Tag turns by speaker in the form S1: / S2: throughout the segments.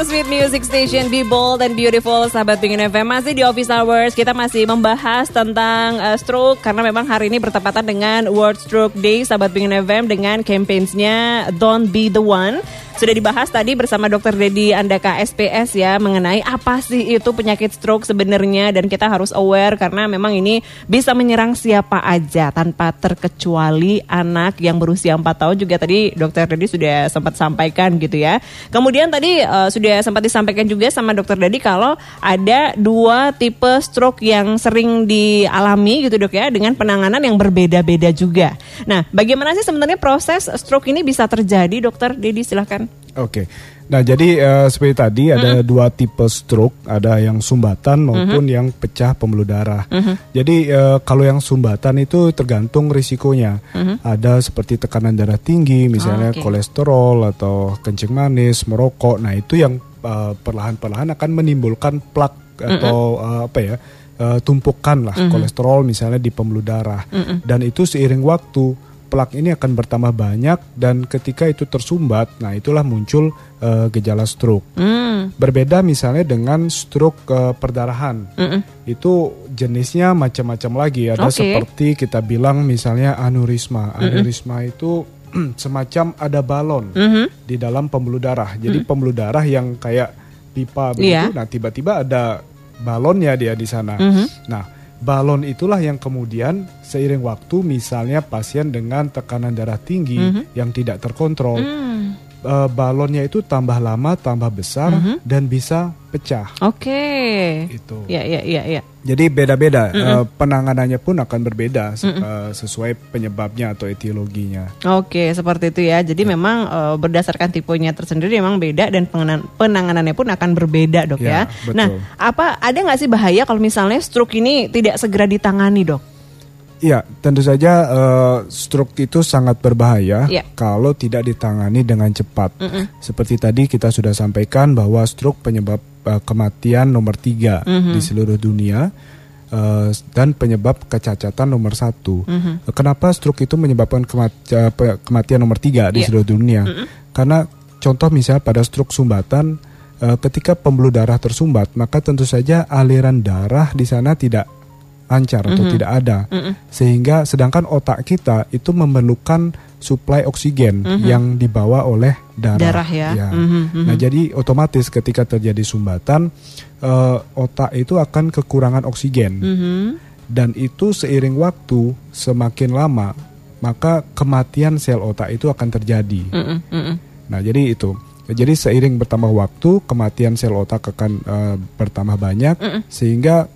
S1: your sweet music station Be bold and beautiful Sahabat Pingin FM Masih di Office Hours Kita masih membahas tentang uh, stroke Karena memang hari ini bertepatan dengan World Stroke Day Sahabat Pingin FM Dengan campaignsnya Don't Be The One sudah dibahas tadi bersama Dr. Dedi Andaka SPS ya mengenai apa sih itu penyakit stroke sebenarnya dan kita harus aware karena memang ini bisa menyerang siapa aja tanpa terkecuali anak yang berusia 4 tahun juga tadi Dr. Dedi sudah sempat sampaikan gitu ya. Kemudian tadi uh, sudah sempat disampaikan juga sama Dr. Dedi kalau ada dua tipe stroke yang sering dialami gitu dok ya dengan penanganan yang berbeda-beda juga. Nah, bagaimana sih sebenarnya proses stroke ini bisa terjadi, Dokter Dedi silahkan.
S2: Oke. Okay. Nah, jadi uh, seperti tadi ada mm -hmm. dua tipe stroke, ada yang sumbatan maupun mm -hmm. yang pecah pembuluh darah. Mm -hmm. Jadi uh, kalau yang sumbatan itu tergantung risikonya. Mm -hmm. Ada seperti tekanan darah tinggi, misalnya oh, okay. kolesterol atau kencing manis, merokok. Nah, itu yang uh, perlahan-perlahan akan menimbulkan plak mm -hmm. atau uh, apa ya? Uh, tumpukan lah mm -hmm. kolesterol misalnya di pembuluh darah. Mm -hmm. Dan itu seiring waktu plak ini akan bertambah banyak dan ketika itu tersumbat, nah itulah muncul uh, gejala stroke. Mm. Berbeda misalnya dengan stroke uh, perdarahan, mm -mm. itu jenisnya macam-macam lagi. Ada okay. seperti kita bilang misalnya aneurisma. Aneurisma mm -mm. itu semacam ada balon mm -hmm. di dalam pembuluh darah. Jadi mm -hmm. pembuluh darah yang kayak pipa begitu. Yeah. Nah tiba-tiba ada balonnya dia di sana. Mm -hmm. Nah balon itulah yang kemudian seiring waktu misalnya pasien dengan tekanan darah tinggi mm -hmm. yang tidak terkontrol mm. Uh, balonnya itu tambah lama tambah besar mm -hmm. dan bisa pecah.
S1: Oke. Okay.
S2: Itu.
S1: Ya ya ya ya.
S2: Jadi beda-beda mm -hmm. uh, penanganannya pun akan berbeda mm -hmm. uh, sesuai penyebabnya atau etiologinya.
S1: Oke, okay, seperti itu ya. Jadi ya. memang uh, berdasarkan tipenya tersendiri memang beda dan penanganan penanganannya pun akan berbeda, Dok ya. ya. Betul. Nah, apa ada nggak sih bahaya kalau misalnya stroke ini tidak segera ditangani, Dok?
S2: Ya, tentu saja uh, stroke itu sangat berbahaya ya. kalau tidak ditangani dengan cepat. Mm -mm. Seperti tadi kita sudah sampaikan bahwa stroke penyebab uh, kematian nomor tiga mm -hmm. di seluruh dunia uh, dan penyebab kecacatan nomor satu. Mm -hmm. Kenapa stroke itu menyebabkan kematian, kematian nomor tiga di yeah. seluruh dunia? Mm -hmm. Karena contoh misalnya pada stroke sumbatan, uh, ketika pembuluh darah tersumbat, maka tentu saja aliran darah di sana tidak lancar atau mm -hmm. tidak ada mm -hmm. sehingga sedangkan otak kita itu memerlukan suplai oksigen mm -hmm. yang dibawa oleh darah,
S1: darah ya, ya. Mm -hmm.
S2: nah jadi otomatis ketika terjadi sumbatan uh, otak itu akan kekurangan oksigen mm -hmm. dan itu seiring waktu semakin lama maka kematian sel otak itu akan terjadi mm -hmm. nah jadi itu jadi seiring bertambah waktu kematian sel otak akan uh, bertambah banyak mm -mm. sehingga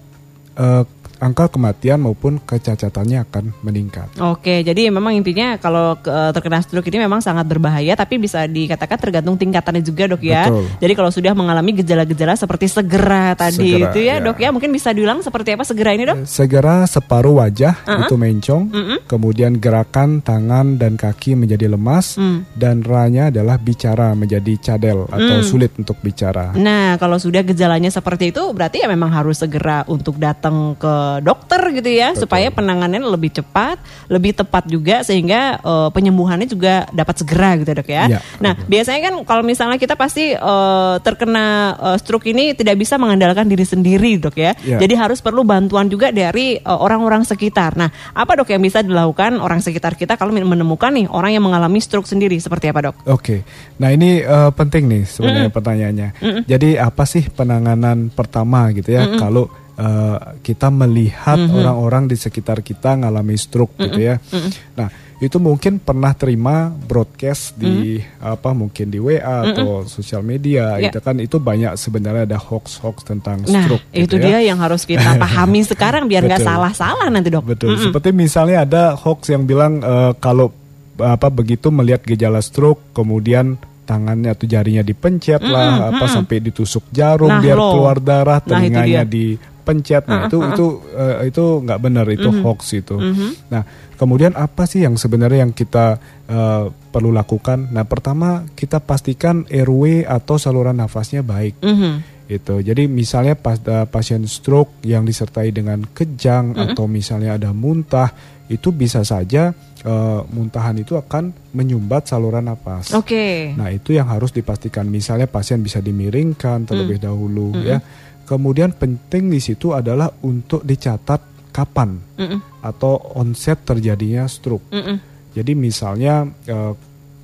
S2: uh, angka kematian maupun kecacatannya akan meningkat.
S1: Oke, jadi memang intinya kalau uh, terkena stroke ini memang sangat berbahaya, tapi bisa dikatakan tergantung tingkatannya juga dok ya. Betul. Jadi kalau sudah mengalami gejala-gejala seperti segera tadi segera, itu ya, ya dok ya, mungkin bisa diulang seperti apa segera ini dok?
S2: Segera separuh wajah uh -huh. itu mencong, uh -huh. kemudian gerakan tangan dan kaki menjadi lemas, uh dan ranya adalah bicara menjadi cadel atau uh sulit untuk bicara.
S1: Nah, kalau sudah gejalanya seperti itu, berarti ya memang harus segera untuk datang ke dokter gitu ya Betul. supaya penanganannya lebih cepat, lebih tepat juga sehingga uh, penyembuhannya juga dapat segera gitu dok ya. ya nah betul. biasanya kan kalau misalnya kita pasti uh, terkena uh, stroke ini tidak bisa mengandalkan diri sendiri dok ya. ya. Jadi harus perlu bantuan juga dari orang-orang uh, sekitar. Nah apa dok yang bisa dilakukan orang sekitar kita kalau menemukan nih orang yang mengalami stroke sendiri seperti apa dok?
S2: Oke, nah ini uh, penting nih sebenarnya mm. pertanyaannya. Mm Jadi apa sih penanganan pertama gitu ya mm kalau uh, kita melihat mm-hmm. orang-orang di sekitar kita ngalami stroke mm-hmm. gitu ya. Mm-hmm. Nah, itu mungkin pernah terima broadcast di mm-hmm. apa mungkin di WA mm-hmm. atau sosial media yeah. gitu kan itu banyak sebenarnya ada hoax-hoax tentang nah, stroke
S1: Nah, itu
S2: gitu
S1: ya. dia yang harus kita pahami sekarang biar nggak salah-salah nanti, Dok.
S2: Betul. Mm-hmm. Seperti misalnya ada hoax yang bilang uh, kalau apa begitu melihat gejala stroke kemudian tangannya atau jarinya dipencet mm -hmm, lah apa mm -hmm. sampai ditusuk jarum nah, biar loh. keluar darah nah, telinganya nah, di pencet nah itu itu uh, itu nggak benar itu mm -hmm. hoax itu mm -hmm. nah kemudian apa sih yang sebenarnya yang kita uh, perlu lakukan nah pertama kita pastikan airway atau saluran nafasnya baik mm -hmm itu jadi misalnya pas uh, pasien stroke yang disertai dengan kejang mm -hmm. atau misalnya ada muntah itu bisa saja uh, muntahan itu akan menyumbat saluran napas.
S1: Oke. Okay.
S2: Nah itu yang harus dipastikan. Misalnya pasien bisa dimiringkan terlebih mm. dahulu mm -mm. ya. Kemudian penting di situ adalah untuk dicatat kapan mm -mm. atau onset terjadinya stroke. Mm -mm. Jadi misalnya uh,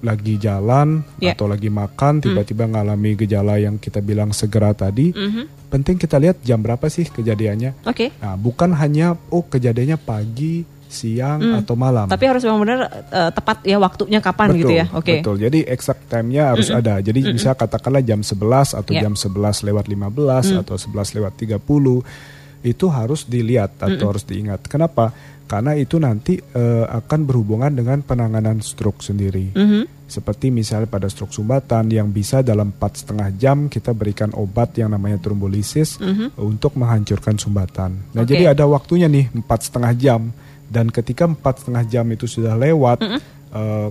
S2: lagi jalan yeah. atau lagi makan mm. tiba-tiba mm. ngalami gejala yang kita bilang segera tadi, mm -hmm. penting kita lihat jam berapa sih kejadiannya.
S1: Oke. Okay.
S2: Nah bukan hanya oh kejadiannya pagi siang hmm. atau malam.
S1: Tapi harus memang benar uh, tepat ya waktunya kapan
S2: betul,
S1: gitu ya. Oke. Okay.
S2: Betul. Jadi exact time-nya harus mm -mm. ada. Jadi mm -mm. bisa katakanlah jam 11 atau yeah. jam 11 lewat 15 mm. atau 11 lewat 30 itu harus dilihat atau mm -mm. harus diingat. Kenapa? Karena itu nanti uh, akan berhubungan dengan penanganan stroke sendiri. Mm -hmm. Seperti misalnya pada stroke sumbatan yang bisa dalam empat setengah jam kita berikan obat yang namanya trombolisis mm -hmm. untuk menghancurkan sumbatan. Nah okay. jadi ada waktunya nih empat setengah jam dan ketika empat setengah jam itu sudah lewat mm -hmm. uh,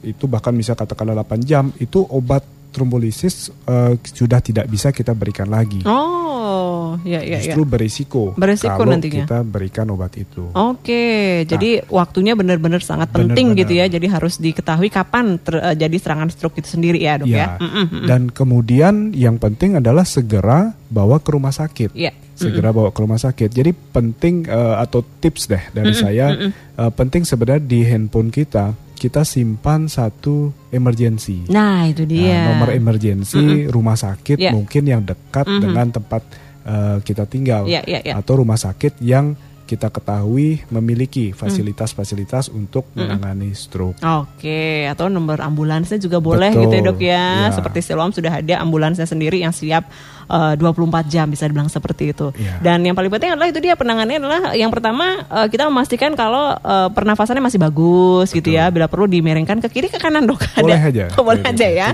S2: itu bahkan bisa katakanlah 8 jam itu obat trombolisis uh, sudah tidak bisa kita berikan lagi.
S1: Oh, ya ya
S2: Justru ya. berisiko.
S1: Berisiko
S2: kalau
S1: nantinya.
S2: kita berikan obat itu.
S1: Oke, nah, jadi waktunya benar-benar sangat benar, penting gitu ya. Jadi harus diketahui kapan terjadi uh, serangan stroke itu sendiri ya, Dok ya. ya. Mm -mm.
S2: Dan kemudian yang penting adalah segera bawa ke rumah sakit.
S1: Yeah
S2: segera bawa ke rumah sakit. Jadi penting uh, atau tips deh dari mm -mm, saya mm -mm. Uh, penting sebenarnya di handphone kita kita simpan satu emergency.
S1: Nah itu dia.
S2: Nah, nomor emergency mm -mm. rumah sakit yeah. mungkin yang dekat mm -hmm. dengan tempat uh, kita tinggal
S1: yeah, yeah, yeah.
S2: atau rumah sakit yang kita ketahui memiliki fasilitas-fasilitas untuk menangani stroke.
S1: Oke, atau nomor ambulansnya juga boleh Betul, gitu ya dok ya. ya. Seperti Siloam sudah ada ambulansnya sendiri yang siap uh, 24 jam bisa dibilang seperti itu. Ya. Dan yang paling penting adalah itu dia penanganannya adalah yang pertama uh, kita memastikan kalau uh, pernafasannya masih bagus Betul. gitu ya. Bila perlu dimiringkan ke kiri ke kanan dok.
S2: Boleh ada. aja.
S1: Oh, boleh aja ya.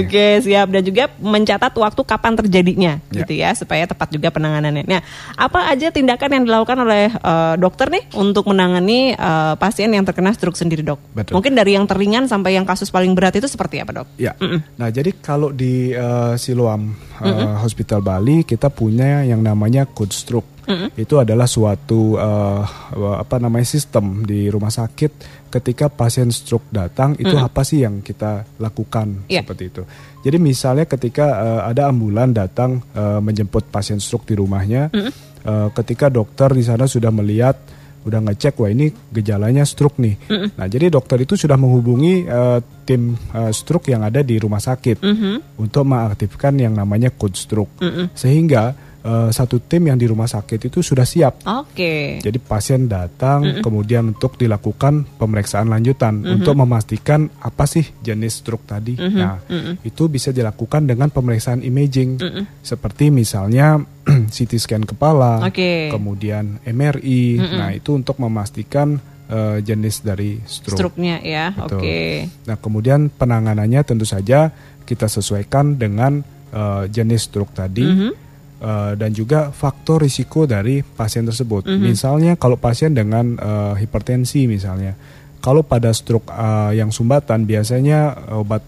S1: Oke siap dan juga mencatat waktu kapan terjadinya ya. gitu ya supaya tepat juga penanganannya. Nah apa aja tindakan yang dilakukan oleh uh, dokter nih untuk menangani uh, pasien yang terkena stroke sendiri dok. Betul. Mungkin dari yang teringan sampai yang kasus paling berat itu seperti apa dok?
S2: Ya. Mm -mm. Nah jadi kalau di uh, Siloam uh, mm -mm. Hospital Bali kita punya yang namanya code stroke. Mm -hmm. Itu adalah suatu uh, apa namanya sistem di rumah sakit ketika pasien stroke datang itu mm -hmm. apa sih yang kita lakukan yeah. seperti itu. Jadi misalnya ketika uh, ada ambulan datang uh, menjemput pasien stroke di rumahnya, mm -hmm. uh, ketika dokter di sana sudah melihat udah ngecek wah ini gejalanya stroke nih. Mm -mm. Nah jadi dokter itu sudah menghubungi uh, tim uh, stroke yang ada di rumah sakit mm -hmm. untuk mengaktifkan yang namanya code stroke mm -mm. sehingga uh, satu tim yang di rumah sakit itu sudah siap.
S1: Oke. Okay.
S2: Jadi pasien datang mm -mm. kemudian untuk dilakukan pemeriksaan lanjutan mm -hmm. untuk memastikan apa sih jenis stroke tadi. Mm -hmm. Nah, mm -hmm. itu bisa dilakukan dengan pemeriksaan imaging mm -hmm. seperti misalnya CT scan kepala, okay. kemudian MRI. Mm -hmm. Nah, itu untuk memastikan uh, jenis dari stroke.
S1: Stroke-nya ya. Oke. Okay.
S2: Nah, kemudian penanganannya tentu saja kita sesuaikan dengan uh, jenis stroke tadi. Mm -hmm uh, dan juga faktor risiko dari pasien tersebut. Mm -hmm. Misalnya kalau pasien dengan uh, hipertensi misalnya, kalau pada stroke uh, yang sumbatan biasanya obat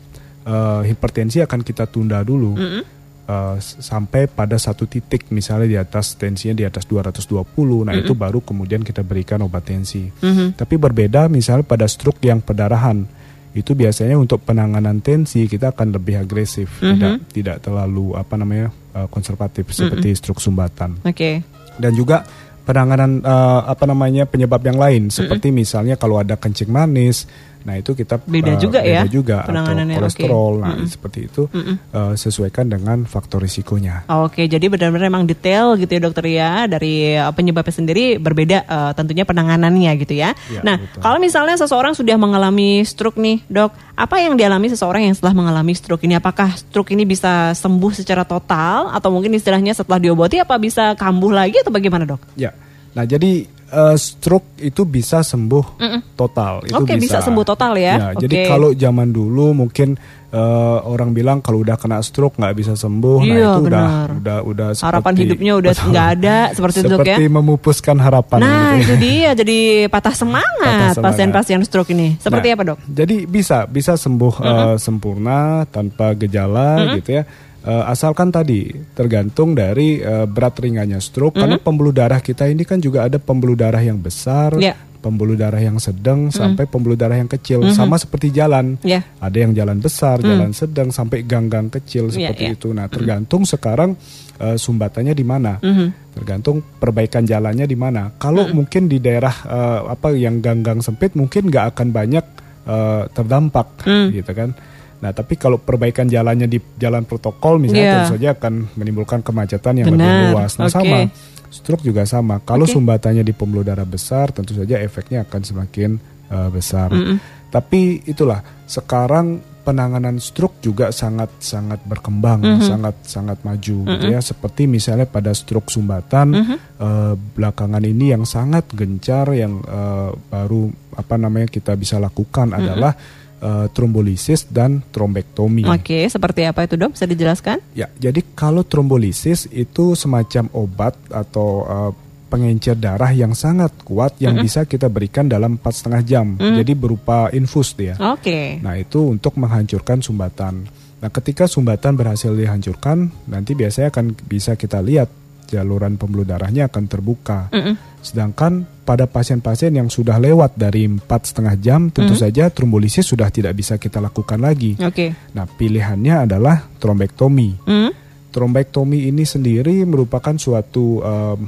S2: uh, hipertensi akan kita tunda dulu. Mm -hmm. Uh, sampai pada satu titik misalnya di atas tensinya di atas 220 nah mm -hmm. itu baru kemudian kita berikan obat tensi mm -hmm. tapi berbeda misalnya pada stroke yang perdarahan itu biasanya untuk penanganan tensi kita akan lebih agresif mm -hmm. tidak tidak terlalu apa namanya uh, konservatif seperti mm -mm. stroke sumbatan.
S1: Oke. Okay.
S2: Dan juga penanganan uh, apa namanya penyebab yang lain seperti mm -mm. misalnya kalau ada kencing manis Nah itu kita
S1: beda uh, juga beda
S2: ya juga penanganannya atau kolesterol, okay. nah mm -mm. seperti itu mm -mm. Uh, sesuaikan dengan faktor risikonya.
S1: Oke, okay, jadi benar-benar memang detail gitu ya dokter ya dari uh, penyebabnya sendiri berbeda uh, tentunya penanganannya gitu ya. ya nah betul. kalau misalnya seseorang sudah mengalami stroke nih dok, apa yang dialami seseorang yang setelah mengalami stroke ini? Apakah stroke ini bisa sembuh secara total atau mungkin istilahnya setelah diobati apa bisa kambuh lagi atau bagaimana dok?
S2: Ya, nah jadi uh, stroke itu bisa sembuh mm -mm. total.
S1: Itu Oke, okay, bisa. bisa sembuh total ya. ya
S2: okay. Jadi kalau zaman dulu mungkin uh, orang bilang kalau udah kena stroke nggak bisa sembuh, nah,
S1: iya,
S2: nah itu
S1: benar.
S2: udah udah udah
S1: harapan hidupnya udah nggak ada seperti itu ya.
S2: Seperti memupuskan harapan.
S1: Nah gitu. itu dia jadi patah semangat pasien-pasien stroke ini. Seperti nah, apa dok?
S2: Jadi bisa bisa sembuh mm -hmm. uh, sempurna tanpa gejala mm -hmm. gitu ya uh, asalkan tadi tergantung dari uh, berat ringannya stroke mm -hmm. karena pembuluh darah kita ini kan juga ada pembuluh darah yang besar, yeah. pembuluh darah yang sedang sampai pembuluh darah yang kecil sama seperti jalan.
S1: Ya.
S2: Ada yang jalan besar, jalan sedang sampai gang-gang kecil
S1: Iya,
S2: seperti
S1: iya.
S2: itu. Nah, tergantung sekarang eh, sumbatannya di mana.
S1: Mhm.
S2: Tergantung perbaikan jalannya di mana. Kalau mungkin di daerah eh, apa yang gang-gang sempit mungkin nggak akan banyak eh, terdampak
S1: Mm.
S2: gitu kan. Nah, tapi kalau perbaikan jalannya di jalan protokol misalnya
S1: Iya.
S2: tentu saja akan menimbulkan kemacetan yang lebih
S1: Benar,
S2: luas. Nah,
S1: oke.
S2: sama stroke juga sama. Kalau
S1: Oke.
S2: sumbatannya di pembuluh darah besar, tentu saja efeknya akan semakin uh, besar.
S1: Mm-mm.
S2: Tapi itulah sekarang penanganan stroke juga sangat sangat berkembang,
S1: Mm-hmm.
S2: sangat sangat maju gitu ya. Seperti misalnya pada stroke sumbatan
S1: Mm-hmm.
S2: uh, belakangan ini yang sangat gencar yang uh, baru apa namanya kita bisa lakukan
S1: Mm-hmm.
S2: adalah uh, trombolisis dan trombektomi.
S1: Oke, seperti apa itu dok? Bisa dijelaskan?
S2: Ya, jadi kalau trombolisis itu semacam obat atau uh, pengencer darah yang sangat kuat yang bisa kita berikan dalam empat setengah jam. Jadi berupa infus dia.
S1: Oke.
S2: Nah itu untuk menghancurkan sumbatan. Nah ketika sumbatan berhasil dihancurkan, nanti biasanya akan bisa kita lihat jaluran pembuluh darahnya akan terbuka. Sedangkan pada pasien-pasien yang sudah lewat dari empat setengah jam, tentu saja trombolisis sudah tidak bisa kita lakukan lagi.
S1: Oke.
S2: Nah pilihannya adalah trombektomi.
S1: Hmm?
S2: Trombektomi ini sendiri merupakan suatu em,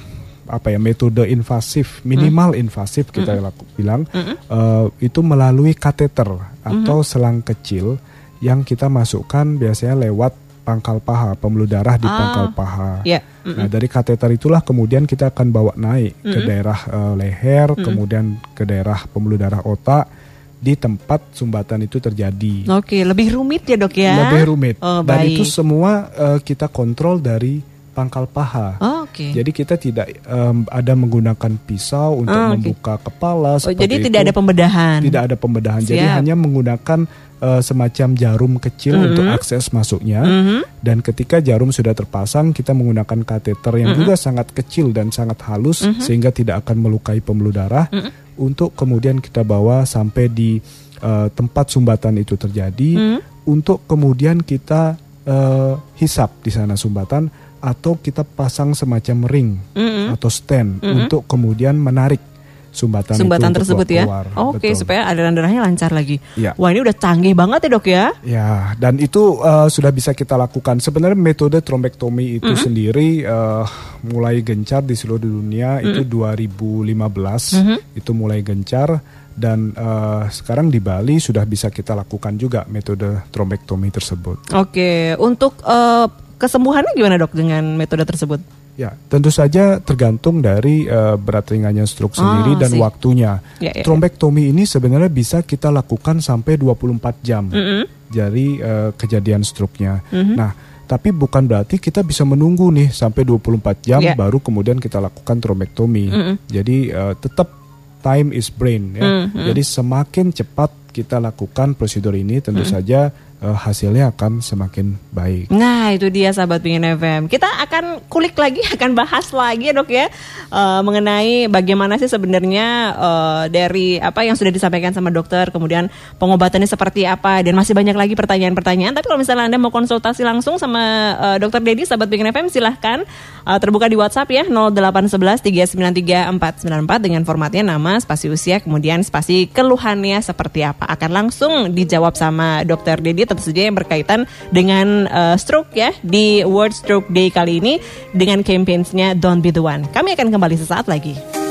S2: apa ya metode invasif minimal invasif kita laku- bilang eh, itu melalui kateter atau selang kecil yang kita masukkan biasanya lewat pangkal paha pembuluh darah di
S1: Ah.
S2: pangkal paha.
S1: Ya.
S2: Nah dari kateter itulah kemudian kita akan bawa naik ke daerah eh, leher, kemudian ke daerah pembuluh darah otak di tempat sumbatan itu terjadi
S1: Oke, lebih rumit ya dok ya?
S2: lebih rumit.
S1: Oh,
S2: Dan itu semua eh, kita kontrol dari pangkal paha.
S1: Oh, Oke.
S2: Jadi kita tidak em, ada menggunakan pisau untuk
S1: Ah, oke.
S2: membuka kepala
S1: Oh, jadi
S2: itu.
S1: tidak ada pembedahan.
S2: Tidak ada pembedahan. Jadi
S1: Siap.
S2: hanya menggunakan eh, semacam jarum kecil untuk akses masuknya.
S1: Mhm.
S2: Dan ketika jarum sudah terpasang, kita menggunakan kateter yang juga sangat kecil dan sangat halus sehingga tidak akan melukai pembuluh darah. Untuk kemudian kita bawa sampai di eh, tempat sumbatan itu terjadi. Untuk kemudian kita eh, hisap di sana sumbatan atau kita pasang semacam ring
S1: Mm-mm.
S2: atau stand untuk kemudian menarik sumbatan,
S1: Sumbatan
S2: itu
S1: tersebut ya?
S2: keluar.
S1: Oke,
S2: Betul.
S1: supaya aliran darahnya lancar lagi.
S2: Iya.
S1: Wah ini udah canggih banget ya dok ya?
S2: Ya, dan itu uh, sudah bisa kita lakukan. Sebenarnya metode trombektomi itu sendiri uh, mulai gencar di seluruh dunia itu 2015 itu mulai gencar dan uh, sekarang di Bali sudah bisa kita lakukan juga metode trombektomi tersebut.
S1: Oke, untuk eh, kesembuhannya gimana dok dengan metode tersebut?
S2: Ya, tentu saja tergantung dari uh, berat ringannya stroke sendiri
S1: Ah,
S2: dan
S1: sih.
S2: waktunya.
S1: Ya, ya, ya.
S2: Trombektomi ini sebenarnya bisa kita lakukan sampai 24 jam. dari eh, kejadian stroke-nya.
S1: Mhm.
S2: Nah, tapi bukan berarti kita bisa menunggu nih sampai 24 jam
S1: Ya.
S2: baru kemudian kita lakukan trombektomi. Jadi eh, tetap time is brain ya.
S1: Mhm.
S2: Jadi semakin cepat kita lakukan prosedur ini tentu
S1: Mhm.
S2: saja eh, hasilnya akan semakin baik.
S1: Nah itu dia sahabat Pingin FM. Kita akan kulik lagi, akan bahas lagi ya dok ya eh, mengenai bagaimana sih sebenarnya eh, dari apa yang sudah disampaikan sama dokter, kemudian pengobatannya seperti apa dan masih banyak lagi pertanyaan-pertanyaan. Tapi kalau misalnya anda mau konsultasi langsung sama eh, dokter Dedi sahabat Pingin FM silahkan eh, terbuka di WhatsApp ya 0811 393 494 dengan formatnya nama, spasi usia, kemudian spasi keluhannya seperti apa. Akan langsung dijawab sama dokter Dedi tentu saja yang berkaitan dengan eh, stroke ya di World Stroke Day kali ini dengan campaigns-nya Don't Be The One. Kami akan kembali sesaat lagi.